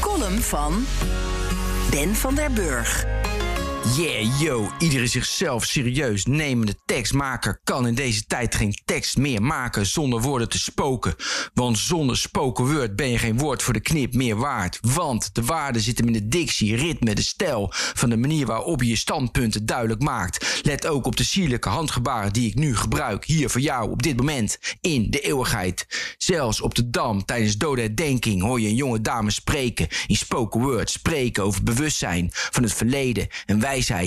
column van Ben van der Burg. Yeah, yo, iedere zichzelf serieus nemende tekstmaker kan in deze tijd geen tekst meer maken zonder woorden te spoken. Want zonder spoken word ben je geen woord voor de knip meer waard. Want de waarde zit hem in de dictie, ritme, de stijl van de manier waarop je je standpunten duidelijk maakt. Let ook op de sierlijke handgebaren die ik nu gebruik hier voor jou op dit moment in de eeuwigheid. Zelfs op de dam tijdens dode herdenking hoor je een jonge dame spreken in spoken word, spreken over bewustzijn van het verleden en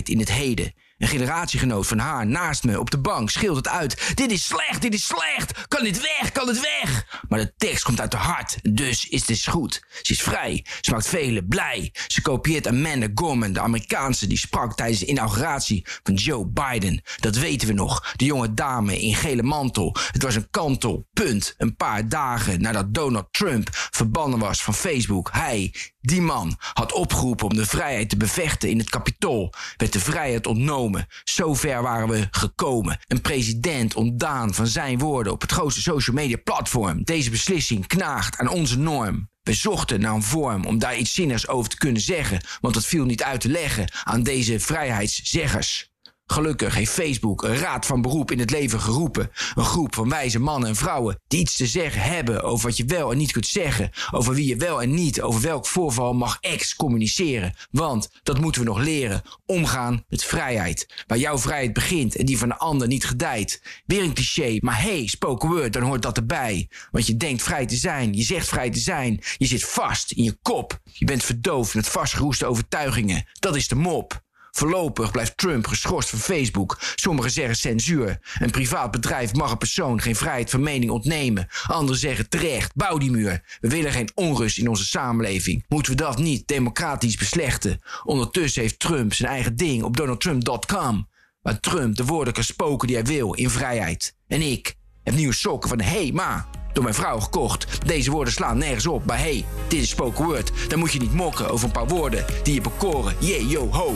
in het heden. Een generatiegenoot van haar naast me op de bank scheelt het uit. Dit is slecht, dit is slecht. Kan dit weg, kan dit weg? Maar de tekst komt uit haar hart, dus is het goed. Ze is vrij, ze maakt velen blij. Ze kopieert Amanda Gorman, de Amerikaanse die sprak tijdens de inauguratie van Joe Biden. Dat weten we nog, de jonge dame in gele mantel. Het was een kantel, punt. Een paar dagen nadat Donald Trump verbannen was van Facebook. Hij, die man, had opgeroepen om de vrijheid te bevechten in het kapitool. Werd de vrijheid ontnomen. Zo ver waren we gekomen. Een president ontdaan van zijn woorden op het grootste social media platform. Beslissing knaagt aan onze norm. We zochten naar een vorm om daar iets zinnigs over te kunnen zeggen, want het viel niet uit te leggen aan deze vrijheidszeggers. Gelukkig heeft Facebook een raad van beroep in het leven geroepen. Een groep van wijze mannen en vrouwen die iets te zeggen hebben over wat je wel en niet kunt zeggen. Over wie je wel en niet over welk voorval mag excommuniceren. Want dat moeten we nog leren. Omgaan met vrijheid. Waar jouw vrijheid begint en die van de ander niet gedijt. Weer een cliché, maar hey, spoken word, dan hoort dat erbij. Want je denkt vrij te zijn, je zegt vrij te zijn. Je zit vast in je kop. Je bent verdoofd met vastgeroeste overtuigingen. Dat is de mop. Voorlopig blijft Trump geschorst van Facebook. Sommigen zeggen censuur. Een privaat bedrijf mag een persoon geen vrijheid van mening ontnemen. Anderen zeggen terecht, bouw die muur. We willen geen onrust in onze samenleving. Moeten we dat niet democratisch beslechten? Ondertussen heeft Trump zijn eigen ding op donaldtrump.com. Waar Trump de woorden kan spoken die hij wil in vrijheid. En ik heb nieuwe sokken van Hey Ma door mijn vrouw gekocht. Deze woorden slaan nergens op, maar hey, dit is spoken word. Dan moet je niet mokken over een paar woorden die je bekoren. Yeah, yo, ho.